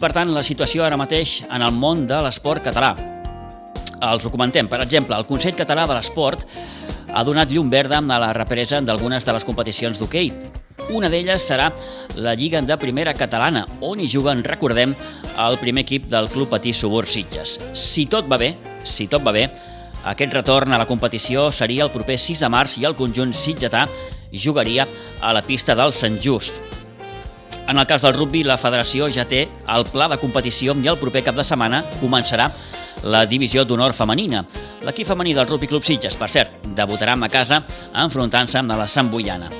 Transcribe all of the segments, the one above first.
Per tant, la situació ara mateix en el món de l'esport català? Els ho comentem. Per exemple, el Consell Català de l'Esport ha donat llum verda a la represa d'algunes de les competicions d'hoquei. Una d'elles serà la Lliga de Primera Catalana, on hi juguen, recordem, el primer equip del Club Patí Subur Sitges. Si tot va bé, si tot va bé, aquest retorn a la competició seria el proper 6 de març i el conjunt sitgetà jugaria a la pista del Sant Just. En el cas del rugby, la federació ja té el pla de competició i el proper cap de setmana començarà la divisió d'honor femenina. L'equip femení del Rugby Club Sitges, per cert, debutarà a casa enfrontant-se amb la Sant Boiana.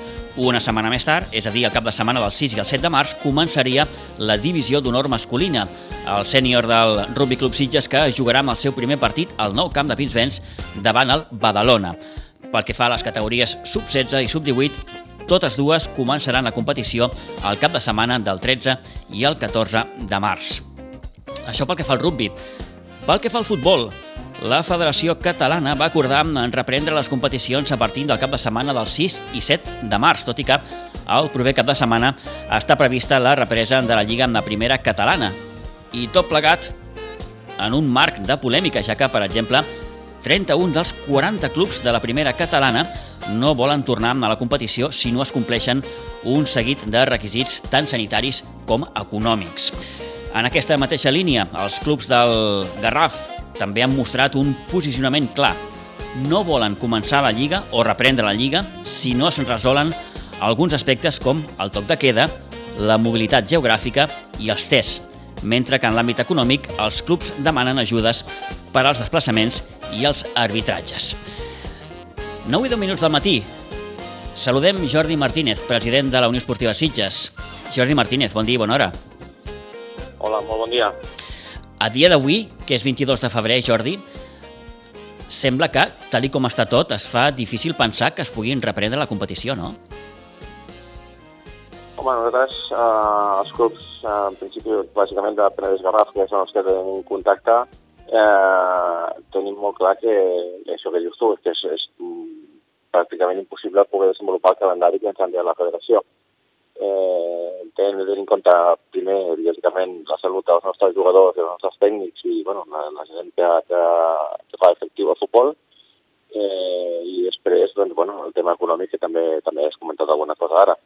Una setmana més tard, és a dir, el cap de setmana del 6 i el 7 de març, començaria la divisió d'honor masculina. El sènior del Rugby Club Sitges que jugarà amb el seu primer partit al nou camp de Pinsbens davant el Badalona. Pel que fa a les categories sub-16 i sub-18, totes dues començaran la competició al cap de setmana del 13 i el 14 de març. Això pel que fa al rugby. Pel que fa al futbol, la Federació Catalana va acordar en reprendre les competicions a partir del cap de setmana del 6 i 7 de març, tot i que el proper cap de setmana està prevista la represa de la Lliga amb la primera catalana. I tot plegat en un marc de polèmica, ja que, per exemple, 31 dels 40 clubs de la primera catalana no volen tornar a la competició si no es compleixen un seguit de requisits tant sanitaris com econòmics. En aquesta mateixa línia, els clubs del Garraf també han mostrat un posicionament clar. No volen començar la Lliga o reprendre la Lliga si no es resolen alguns aspectes com el toc de queda, la mobilitat geogràfica i els tests, mentre que en l'àmbit econòmic els clubs demanen ajudes per als desplaçaments i els arbitratges. 9 i 10 minuts del matí. Saludem Jordi Martínez, president de la Unió Esportiva Sitges. Jordi Martínez, bon dia i bona hora. Hola, molt bon dia. A dia d'avui, que és 22 de febrer, Jordi, sembla que, tal com està tot, es fa difícil pensar que es puguin reprendre la competició, no? Home, nosaltres, eh, els clubs, eh, en principi, bàsicament de Penedès Garraf, que són els que tenim contacte, eh, tenim molt clar que això que dius tu, que és, és pràcticament impossible poder desenvolupar el calendari que ens ha enviat la federació. Eh, tenen de tenir en compte primer, lògicament, la salut dels nostres jugadors i dels nostres tècnics i bueno, la, la gent que, que, que fa efectiu el futbol. Eh, i després doncs, bueno, el tema econòmic que també també has comentat alguna cosa ara.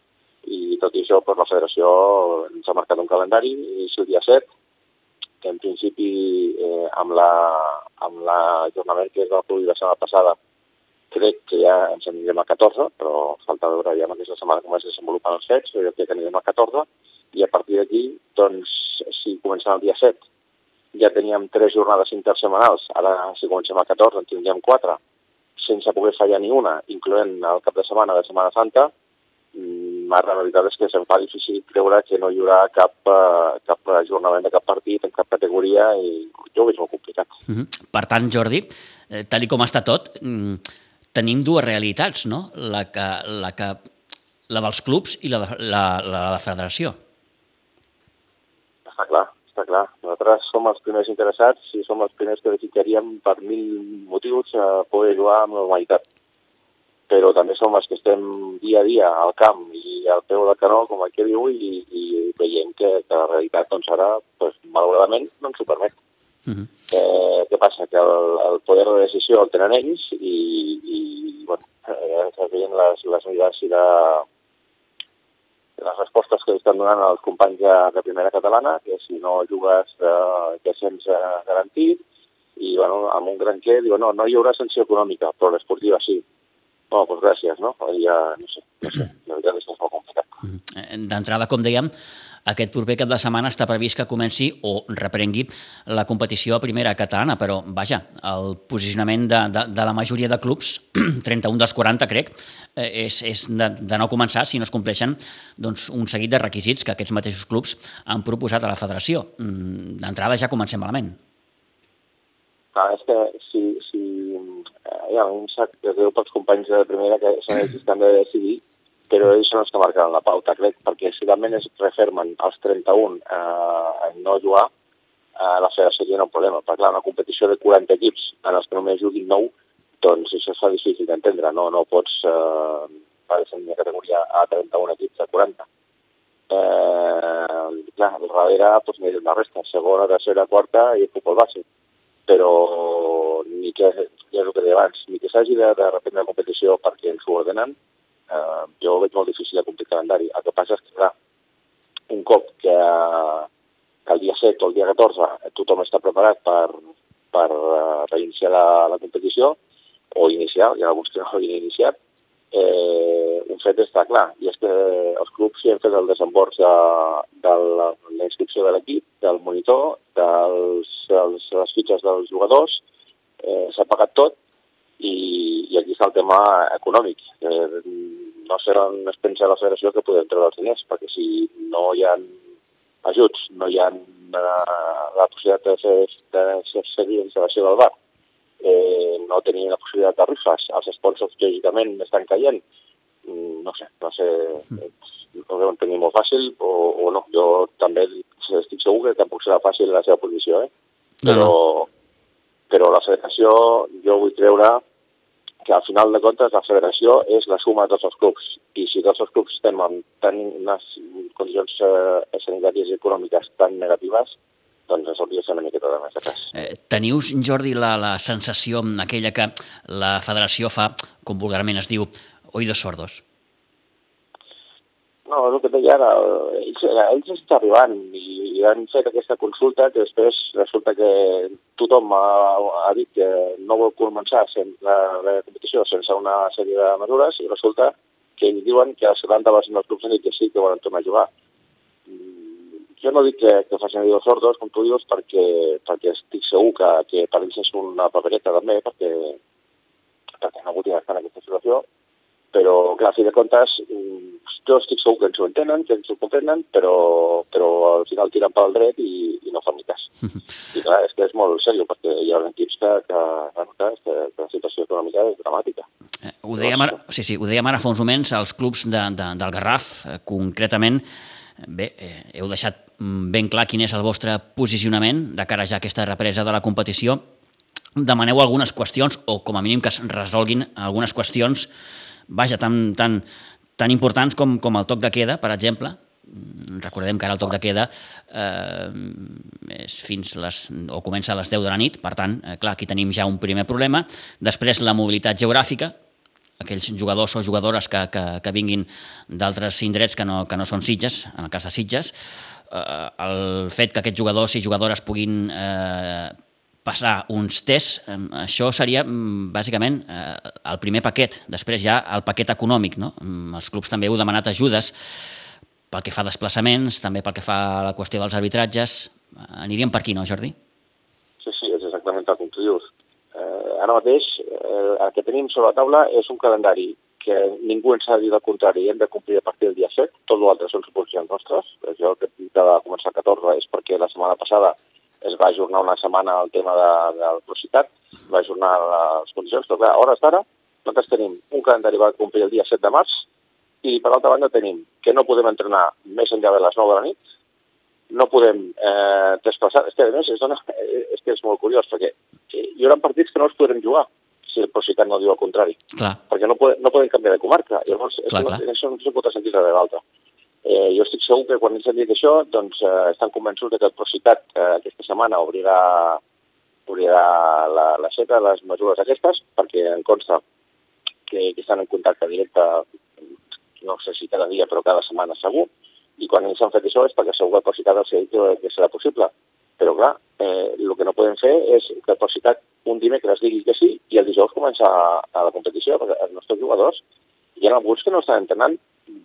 I tot i això doncs, la federació ens ha marcat un calendari és el dia 7 que en principi eh, amb la amb l'ajornament que es va produir la setmana passada crec que ja ens anirem a 14, però falta veure ja aquesta setmana com es desenvolupen els fets, però jo crec que anirem a 14, i a partir d'aquí, doncs, si comencem el dia 7, ja teníem tres jornades intersemanals, ara si comencem a 14 en tindríem quatre, sense poder fallar ni una, incloent el cap de setmana de Setmana Santa, mm, la veritat és que se'm fa difícil creure que no hi haurà cap, uh, cap ajornament de cap partit en cap categoria i jo ho veig molt complicat. Mhm. -huh. Per tant, Jordi, eh, tal com està tot, mm, tenim dues realitats, no? La, que, la, que, la dels clubs i la de la, la, la federació. Està clar, està clar. Nosaltres som els primers interessats i som els primers que desitjaríem per mil motius a poder jugar amb normalitat. Però també som els que estem dia a dia al camp i al peu del canó, com aquí diu, i, i veiem que, que la realitat, doncs ara, pues, malauradament, no ens ho permet. Uh -huh. eh, què passa? Que el, el poder de decisió el tenen ells i, i bueno, eh, estàs veient les, les mirades i de, les respostes que estan donant els companys de, de primera catalana, que si no jugues eh, que sents eh, garantit, i bueno, amb un gran què, diu, no, no hi haurà sanció econòmica, però l'esportiva sí. No, doncs gràcies, no? Ja, no sé, no sé, la veritat és que és molt complicat. D'entrada, com dèiem, aquest proper cap de setmana està previst que comenci o reprengui la competició a primera catalana, però vaja, el posicionament de, de, de la majoria de clubs, 31 dels 40 crec, eh, és, és de, de no començar si no es compleixen doncs, un seguit de requisits que aquests mateixos clubs han proposat a la federació. Mm, d'entrada ja comencem malament. Clar, és que si, si eh, hi ha un sac de greu pels companys de primera que són ells que han de decidir però ells són els que marcaran la pauta, crec, perquè si realment es refermen els 31 eh, en no jugar, eh, la federació tindrà un problema. Perquè clar, una competició de 40 equips en els que només juguin 9, doncs això fa difícil d'entendre, no, no pots eh, per una categoria a 31 equips de 40. Eh, clar, darrere doncs, la resta, segona, tercera, quarta i futbol base. Però ni que, ja és el que deia abans, ni que s'hagi de, de reprendre la competició perquè ens ho ordenen, eh, jo veig molt difícil de complir calendari. El que passa és que, clar, un cop que, que el dia 7 o el dia 14 tothom està preparat per, per uh, reiniciar la, la competició, o iniciar, hi ha alguns que no l'havien iniciat, eh, un fet està clar, i és que els clubs sí han fet el desembors de, de la, la inscripció de l'equip, del monitor, dels, les fitxes dels jugadors, eh, s'ha pagat tot, i, i aquí està el tema econòmic. Eh, no sé on es pensa la federació que podem treure els diners, perquè si no hi ha ajuts, no hi ha eh, la possibilitat de, fer, de, de seguir instal·lació del bar, eh, no tenien la possibilitat de rifes, els sponsors lògicament estan caient, mm, no sé, no sé, no deuen tenir molt fàcil o, o no, jo també estic segur que tampoc serà fàcil la seva posició, eh? però, no, no. però la federació jo vull creure que al final de comptes la federació és la suma de tots els clubs. I si tots els clubs estem en tan unes condicions eh, sanitàries i econòmiques tan negatives, doncs ens hauria de ser una miqueta de més de cas. Eh, teniu, Jordi, la, la sensació aquella que la federació fa, com vulgarment es diu, oïdos sordos? No, és el que deia ara, ells, ells estan arribant i, i han fet aquesta consulta que després resulta que tothom ha, ha dit que no vol començar la, la competició sense una sèrie de mesures i resulta que ells diuen que el 70% dels clubs han dit que sí, que volen tornar a jugar jo no dic que, que facin oïdos sordos, com tu dius, perquè, perquè estic segur que, que per ells és una papereta també, perquè, perquè no voldria estar en aquesta situació, però, clar, a fi de comptes, mm, jo estic segur que ens ho entenen, que ens ho comprenen, però, però al final tiren pel dret i, i no fan ni cas. I clar, és que és molt seriós, perquè hi ha equips que, que, que, que, que la situació econòmica és dramàtica. Eh, ho, dèiem ara, sí, sí, ho dèiem ara fa uns moments, els clubs de, de, del Garraf, eh, concretament, bé, eh, heu deixat ben clar quin és el vostre posicionament de cara ja a aquesta represa de la competició. Demaneu algunes qüestions, o com a mínim que es resolguin algunes qüestions, vaja, tan, tan, tan importants com, com el toc de queda, per exemple. Mm, recordem que ara el toc de queda eh, és fins les, o comença a les 10 de la nit, per tant, eh, clar, aquí tenim ja un primer problema. Després, la mobilitat geogràfica, aquells jugadors o jugadores que, que, que vinguin d'altres indrets que no, que no són Sitges, en el cas de Sitges, eh, el fet que aquests jugadors i jugadores puguin eh, passar uns tests, eh, això seria mm, bàsicament eh, el primer paquet. Després ja el paquet econòmic. No? Mm, els clubs també heu demanat ajudes pel que fa a desplaçaments, també pel que fa a la qüestió dels arbitratges. Aniríem per aquí, no, Jordi? Sí, sí, és exactament tal com tu dius. Eh, ara mateix eh, el que tenim sobre la taula és un calendari que ningú ens ha dit el contrari, hem de complir a partir del dia 7, tot l'altre són suposicions nostres. Jo que he de començar el 14 és perquè la setmana passada es va ajornar una setmana el tema de, de la velocitat, va ajornar les condicions, però clar, a hores d'ara nosaltres tenim un calendari va complir el dia 7 de març i per altra banda tenim que no podem entrenar més enllà de les 9 de la nit, no podem eh, desplaçar, és que a més és, una, és que és molt curiós perquè hi haurà partits que no els podrem jugar, si el Procicat no diu el contrari. Clar. Perquè no, poden, no poden canviar de comarca. Llavors, clar, clar. això no s'ho pot sentir de l'altre. Eh, jo estic segur que quan ells han dit això, doncs eh, estan convençuts que el Procicat eh, aquesta setmana obrirà, obrirà la, la seta, les mesures aquestes, perquè en consta que, que estan en contacte directe, no sé si cada dia, però cada setmana segur, i quan ells han fet això és perquè segur que el Procicat els ha dit que serà possible. Però clar, eh, el que no podem fer és que el Procicat un dimecres digui que sí i el dijous comença a, a la competició, perquè els nostres jugadors hi ha alguns que no estan entrenant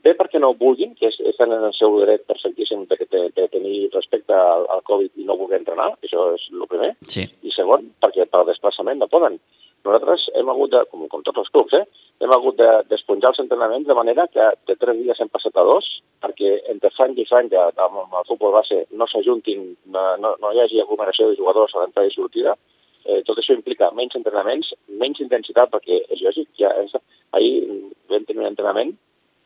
bé perquè no vulguin, que estan en el seu dret perfectíssim de, de, de tenir respecte al, al Covid i no voler entrenar, això és el primer, sí. i segon, perquè per desplaçament no poden. Nosaltres hem hagut de, com, com tots els clubs, eh, hem hagut de d'esponjar els entrenaments de manera que de tres dies hem passat a dos, perquè entre franja i franja amb el futbol base no s'ajuntin, no, no, hi hagi aglomeració de jugadors a l'entrada i sortida, eh, tot això implica menys entrenaments, menys intensitat, perquè és lògic, ja és, ahir vam tenir un entrenament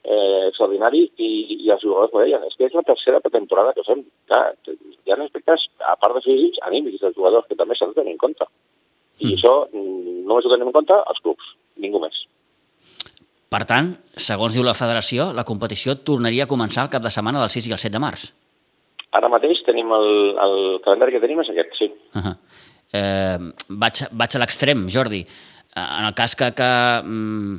eh, extraordinari i, i els jugadors m'ho deien, és que és la tercera temporada que fem. Clar, hi ha aspectes, a part de físics, anímics dels jugadors, que també s'han de tenir en compte. I mm. això només ho tenim en compte els clubs, ningú més. Per tant, segons diu la federació, la competició tornaria a començar el cap de setmana del 6 i el 7 de març. Ara mateix tenim el, el calendari que tenim és aquest, sí. Uh -huh. eh, vaig, vaig a l'extrem, Jordi. Eh, en el cas que, que mm,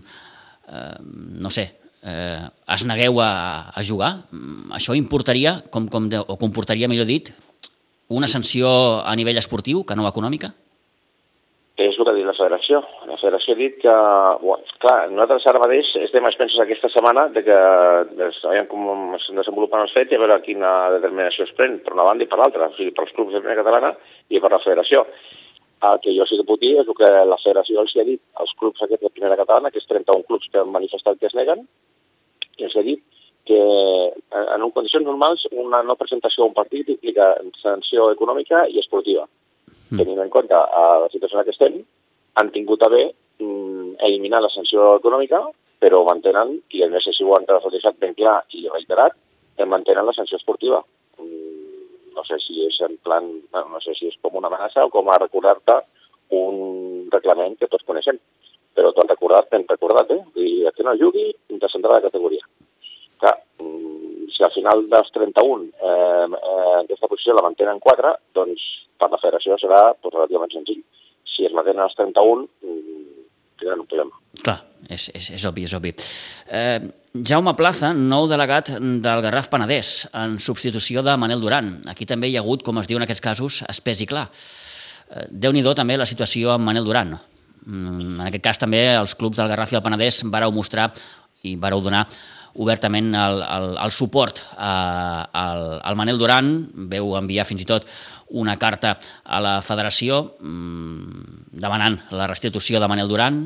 eh, no sé, eh, es negueu a, a jugar, mm, això importaria, com, com de, o comportaria, millor dit, una sanció a nivell esportiu que no econòmica? És el que ha dit la federació. La federació ha dit que, bueno, clar, nosaltres ara mateix estem expensos aquesta setmana de que veiem com es desenvolupen els fets i a veure quina determinació es pren per una banda i per l'altra, o sigui, pels clubs de primera catalana i per la federació. El que jo sí que puc dir és el que la federació els ha dit als clubs aquests de primera catalana, que és 31 clubs que han manifestat que es neguen, i els ha dit que en condicions normals una no presentació a un partit implica sanció econòmica i esportiva mm. tenint en compte uh, la situació en què estem, han tingut a bé mm, eliminar la sanció econòmica, però mantenen, i a més així ho han deixat ben clar i reiterat, que mantenen la sanció esportiva. Mm, no sé si és en plan, no sé si és com una amenaça o com a recordar-te un reglament que tots coneixem. Però t'ho han recordat, ben recordat, eh? I que no jugui, descendrà de categoria. Clar, mm, si al final dels 31 eh, eh, aquesta posició la mantenen 4, doncs per la federació serà pues, relativament senzill. Si es mantenen els 31, tindran un problema. Clar, és, és, és obvi, és obvi. Eh, Jaume Plaza, nou delegat del Garraf Penedès, en substitució de Manel Duran. Aquí també hi ha hagut, com es diu en aquests casos, espès i clar. Eh, Déu-n'hi-do també la situació amb Manel Duran. Mm, en aquest cas també els clubs del Garraf i el Penedès vareu mostrar i vareu donar obertament el, el, el suport a, al, Manel Duran, veu enviar fins i tot una carta a la federació mmm, demanant la restitució de Manel Duran,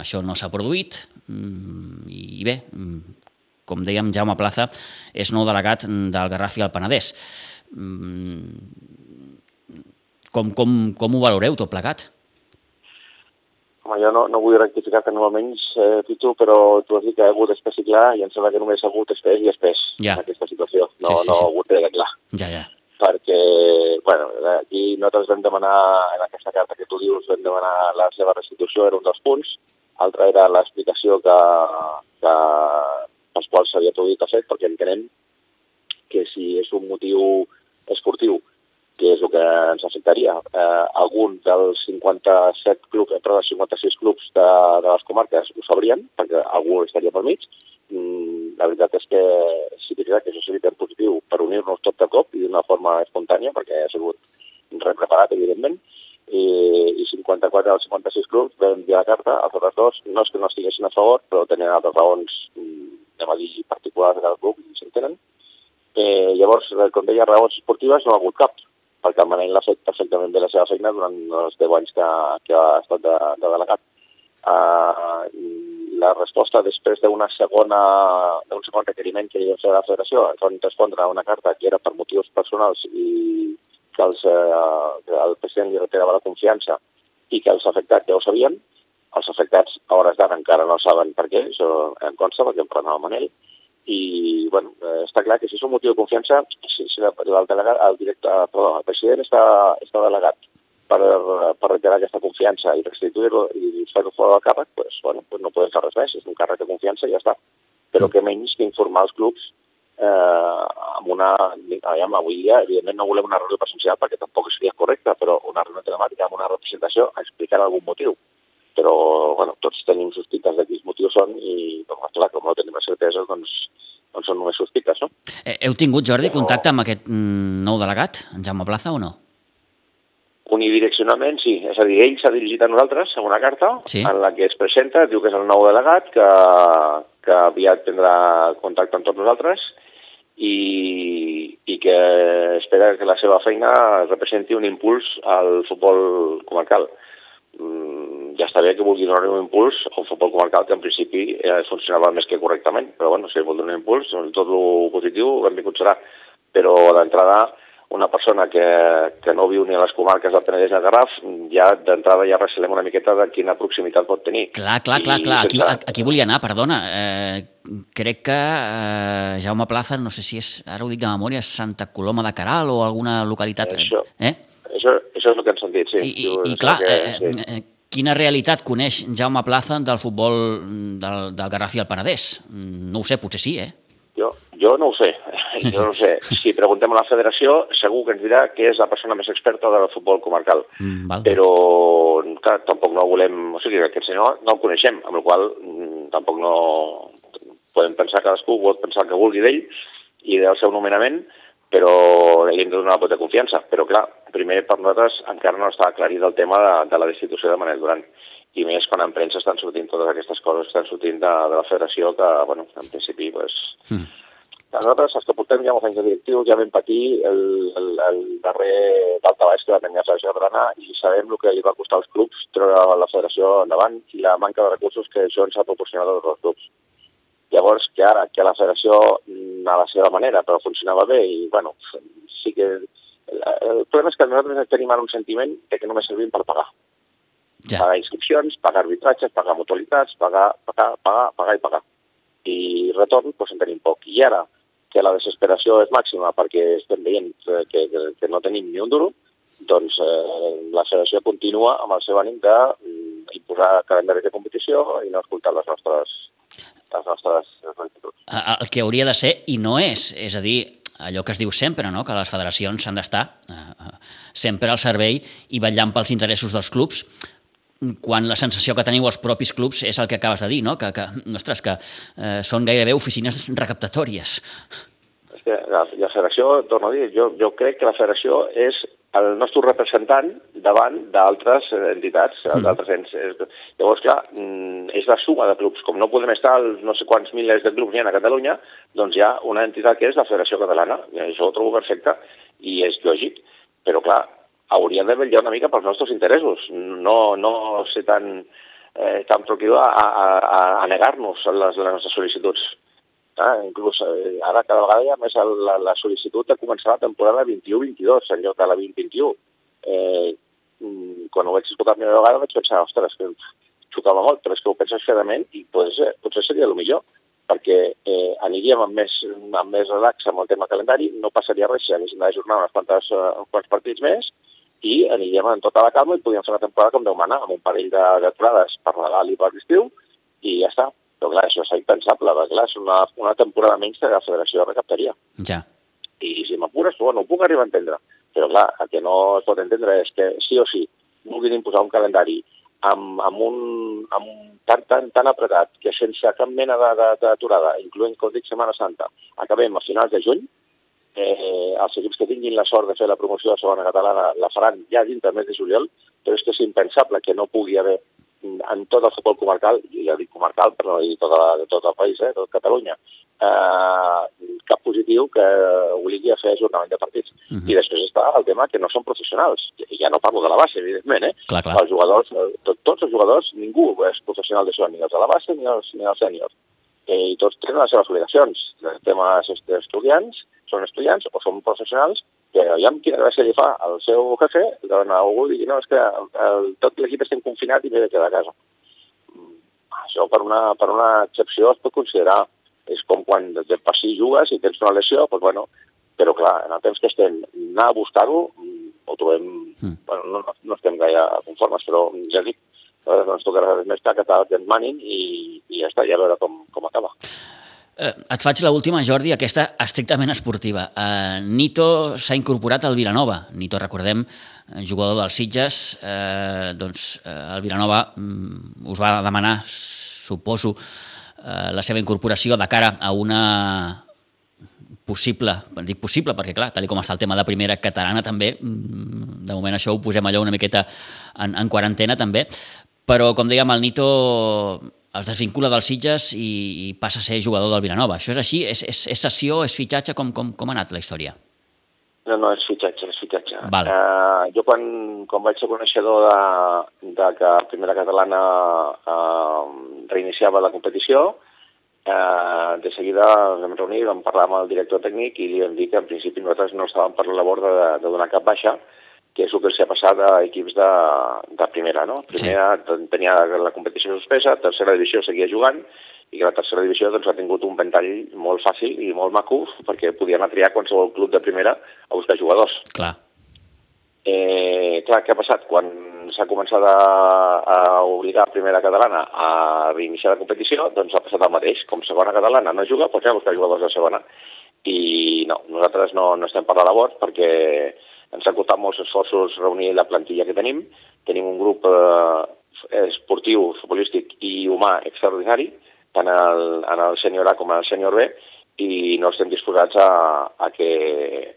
això no s'ha produït, mmm, i bé, com dèiem, Jaume Plaza és nou delegat del Garraf i el Penedès. Mm, com, com, com ho valoreu tot plegat? Home, jo no, no vull rectificar que normalment, eh, Pitu, però tu has dit que ha hagut espès i clar i em sembla que només ha hagut espès i espès ja. en aquesta situació. No, sí, sí, no sí. ha hagut de clar. Ja, ja. Perquè, bueno, aquí nosaltres vam demanar, en aquesta carta que tu dius, vam demanar la seva restitució, era un dels punts. Altra era l'explicació que, que pels quals s'havia produït el fet, perquè entenem que si és un motiu esportiu que és el que ens afectaria. Eh, algun dels 57 clubs, però dels 56 clubs de, de les comarques ho sabrien, perquè algú estaria pel mig. Mm, la veritat és que sí que que això seria ben positiu per unir-nos tot de cop i d'una forma espontània, perquè ha sigut repreparat, evidentment, i, i 54 dels 56 clubs vam enviar la carta, els altres dos no és que no estiguessin a favor, però tenien altres raons, mm, anem a dir, particulars de cada club, i s'entenen. Eh, llavors, com deia, raons esportives no ha hagut cap, perquè el Manel l'ha fet perfectament bé la seva feina durant els 10 anys que, que ha estat de, de delegat. Uh, la resposta després d'un segon requeriment que hi va fer la federació ens van respondre a una carta que era per motius personals i que els, que el president li retirava la confiança i que els afectats ja ho sabien. Els afectats a hores d'ara encara no saben per què, això em consta perquè em el Manel, i bueno, eh, està clar que si és un motiu de confiança, si, si el, delegat, el, director, perdó, el president està, està delegat per, per reiterar aquesta confiança i restituir-lo i fer-lo fora del càrrec, pues, bueno, pues no podem fer res més, és un càrrec de confiança i ja està. Però que menys que informar els clubs eh, amb una... Aviam, avui dia, evidentment, no volem una reunió presencial perquè tampoc seria correcta, però una reunió telemàtica amb una representació a explicar algun motiu però bueno, tots tenim sospites de quins motius són i, doncs, clar, com no tenim certesa, doncs, doncs són només sospites, no? Eh, heu tingut, Jordi, contacte amb aquest mm, nou delegat, en Jaume Plaza, o no? Unidireccionalment, sí. És a dir, ell s'ha dirigit a nosaltres amb una carta Sí. en la que es presenta, diu que és el nou delegat, que, que aviat tindrà contacte amb tots nosaltres i, i que espera que la seva feina representi un impuls al futbol comarcal. Mm, ja està bé que vulgui donar un impuls a un futbol comarcal que en principi eh, funcionava més que correctament, però bueno, si vol donar un impuls, doncs tot el positiu benvingut serà. Però d'entrada, una persona que, que no viu ni a les comarques del Penedès ni del Garraf, ja d'entrada ja recelem una miqueta de quina proximitat pot tenir. Clar, clar, clar, I clar. Aquí, aquí volia anar, perdona. Eh, crec que eh, Jaume Plaza, no sé si és, ara ho dic de memòria, Santa Coloma de Caral o alguna localitat. Això. Eh? Això, això és el que hem sentit, sí. I, i, i clar, que, eh, sí. eh, quina realitat coneix Jaume Plaza del futbol del, del Garraf i el Penedès? Mm, No ho sé, potser sí, eh? Jo, jo no ho sé, jo no ho sé. Si preguntem a la federació, segur que ens dirà que és la persona més experta del futbol comarcal. Mm, val. Però, clar, tampoc no volem... O sigui, aquest senyor no el coneixem, amb la qual mm, tampoc no... Podem pensar cadascú, pot pensar el que vulgui d'ell i del seu nomenament, però li hem de donar la de confiança. Però, clar, primer per nosaltres encara no està aclarit el tema de, de la destitució de Manel Duran i més quan en premsa estan sortint totes aquestes coses que estan sortint de, de la federació que, bueno, en principi, pues, mm. nosaltres, els que portem ja molts anys de directiu, ja vam patir el, el, el darrer baix que va tenir la Federació Catalana i sabem el que li va costar als clubs treure la federació endavant i la manca de recursos que això ens ha proporcionat a tots els clubs. Llavors, que ara, que la federació mm, a la seva manera, però funcionava bé i, bueno, sí que... El, el problema és que nosaltres tenim ara un sentiment de que només servim per pagar. Ja. Pagar inscripcions, pagar arbitratges, pagar mutualitats, pagar, pagar, pagar, pagar i pagar. I retorn, doncs en tenim poc. I ara, que la desesperació és màxima perquè estem veient que, que, que no tenim ni un duro, doncs eh, la federació continua amb el seu ànim de mm, imposar calendaris de competició i no escoltar les nostres, les nostres. El que hauria de ser i no és, és a dir, allò que es diu sempre, no? que les federacions han d'estar eh, eh sempre al servei i vetllant pels interessos dels clubs, quan la sensació que teniu els propis clubs és el que acabes de dir, no? que, que, ostres, que eh, són gairebé oficines recaptatòries. És que la, la federació, torno a dir, jo, jo crec que la federació és el nostre representant davant d'altres entitats, mm. d'altres ens. Llavors, clar, mm, és la suma de clubs. Com no podem estar als no sé quants milers de clubs hi ha a Catalunya, doncs hi ha una entitat que és la Federació Catalana. I això ho trobo perfecte i és lògic. Però, clar, hauria de vetllar una mica pels nostres interessos, no, no ser tan, eh, tan procliu a, a, a negar-nos les, les nostres sol·licituds. Ah, inclús eh, ara cada vegada hi ha més la, la sol·licitud de començar la temporada 21-22 en lloc de la 20-21. Eh, mm, quan ho vaig escoltar la primera vegada vaig pensar, ostres, que xocava molt, però és que ho penses fredament i potser, potser seria el millor, perquè eh, aniríem amb més, amb més relax amb el tema calendari, no passaria res si haguéssim d'ajornar unes quantes, uh, uns quants partits més, i aniríem en tota la calma i podíem fer una temporada com Déu mana, amb un parell de deturades per Nadal i per l'estiu, i ja està. Però clar, això és impensable, perquè clar, és una, una temporada menys que la federació recaptaria. Ja. I si m'apures, bueno, ho puc arribar a entendre. Però clar, el que no es pot entendre és que sí o sí vulguin imposar un calendari amb, amb, un, amb un tan, tan, tan apretat que sense cap mena d'aturada, incloent, com dic, Setmana Santa, acabem a finals de juny, eh, els equips que tinguin la sort de fer la promoció de segona catalana la faran ja dins del mes de juliol, però és que és impensable que no pugui haver en tot el futbol comarcal, i ja dic comarcal, però no dir tot, la, tot el país, eh, tot Catalunya, eh, cap positiu que obligui a fer ajornament de partits. Uh mhm. -huh. I després està el tema que no són professionals. Ja no parlo de la base, evidentment, eh? Clar, clar. Els jugadors, eh, tot, tots els jugadors, ningú és professional d'això, ni els de la base ni els, ni els sèniors. Eh, I tots tenen les seves obligacions. El tema estudiants, són estudiants o són professionals que aviam quina gràcia li fa al seu jefe de algú digui no, és que el, el, tot l'equip estem confinat i m'he de quedar a casa. Mm, això per una, per una excepció es pot considerar. És com quan de passi jugues i tens una lesió, doncs bueno, però clar, en el temps que estem anar a buscar-ho, mm, ho trobem, mm. bueno, no, no estem gaire conformes, però ja dic, no ens tocarà res més que acatar que ens manin i, i ja està, ja veure com, com acaba. Eh, et faig l'última, Jordi, aquesta estrictament esportiva. Eh, Nito s'ha incorporat al Vilanova. Nito, recordem, eh, jugador dels Sitges. Eh, doncs eh, el Vilanova mm, us va demanar, suposo, eh, la seva incorporació de cara a una possible, dic possible perquè clar, tal com està el tema de primera catalana també, mm, de moment això ho posem allò una miqueta en, en quarantena també, però com dèiem el Nito es desvincula dels Sitges i, i passa a ser jugador del Vilanova. Això és així? És, és, és sessió, és fitxatge? Com, com, com ha anat la història? No, no, és fitxatge, és fitxatge. Vale. Uh, jo quan, quan vaig ser coneixedor de, de que Primera Catalana uh, reiniciava la competició, uh, de seguida vam reunir, vam parlar amb el director tècnic i li vam dir que en principi nosaltres no estàvem per la labor de, de donar cap baixa, que és el que s'ha passat a equips de, de primera, no? Primera sí. tenia la competició suspesa, tercera divisió seguia jugant, i que la tercera divisió doncs, ha tingut un ventall molt fàcil i molt maco perquè podia anar a triar qualsevol club de primera a buscar jugadors. Clar. Eh, clar, què ha passat? Quan s'ha començat a, a obligar primera catalana a reiniciar la competició, doncs ha passat el mateix. Com segona catalana no juga, doncs ja buscar jugadors de segona. I no, nosaltres no, no estem per la labor perquè ens ha costat molts esforços reunir la plantilla que tenim. Tenim un grup eh, esportiu, futbolístic i humà extraordinari, tant el, en el sènior A com en el sènior B, i no estem disposats a, a, que,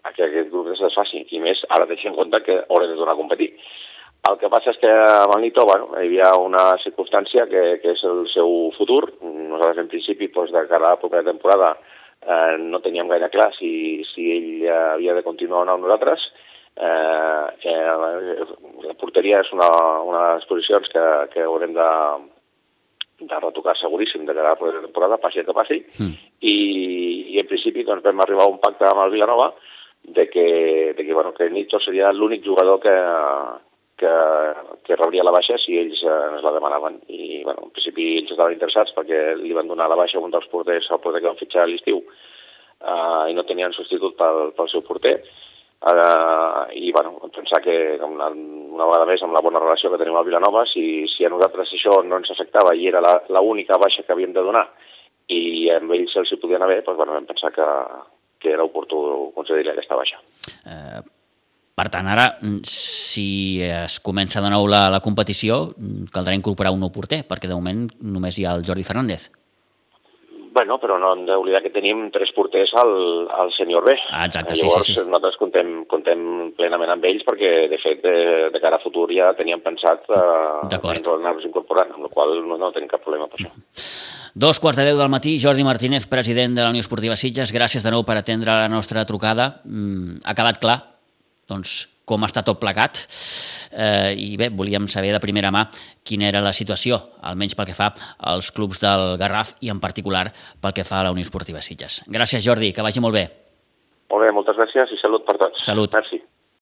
a que aquest grup es desfaci, i més ara deixem en compte que haurem de tornar a competir. El que passa és que amb el Nito bueno, hi havia una circumstància que, que és el seu futur. Nosaltres, en principi, doncs, de cara a la propera temporada, eh, no teníem gaire clar si, si ell havia de continuar o no amb nosaltres. Eh, eh, la porteria és una, una de les posicions que, que haurem de, de retocar seguríssim de cara a la temporada, passi el que passi, mm. i, i en principi doncs, vam arribar a un pacte amb el Vilanova de que, de que, bueno, que Nito seria l'únic jugador que, que, que rebria la baixa si ells eh, ens la demanaven. I, bueno, en principi ells estaven interessats perquè li van donar la baixa a un dels porters, el porter que van fitxar a l'estiu, eh, i no tenien substitut pel, pel seu porter. Uh, i bueno, pensar que una, una vegada més amb la bona relació que tenim a Vilanova, si, si a nosaltres això no ens afectava i era l'única baixa que havíem de donar i amb ells se'ls hi podien haver, doncs, bueno, vam pensar que, que era oportú concedir-li aquesta baixa. Uh, per tant, ara, si es comença de nou la, la competició, caldrà incorporar un nou porter, perquè de moment només hi ha el Jordi Fernández. Bueno, però no hem d'oblidar que tenim tres porters al, al senyor B. Ah, exacte, Llavors, sí, sí, sí. nosaltres contem, contem plenament amb ells perquè, de fet, de, de cara a futur ja teníem pensat eh, anar-nos incorporant, amb la qual no, no tenim cap problema per això. Dos quarts de deu del matí, Jordi Martínez, president de la Unió Esportiva Sitges, gràcies de nou per atendre la nostra trucada. Mm, ha quedat clar, doncs, com està tot plegat eh, i bé, volíem saber de primera mà quina era la situació, almenys pel que fa als clubs del Garraf i en particular pel que fa a la Unió Esportiva Sitges. Gràcies Jordi, que vagi molt bé. Molt bé, moltes gràcies i salut per tots. Salut. Merci.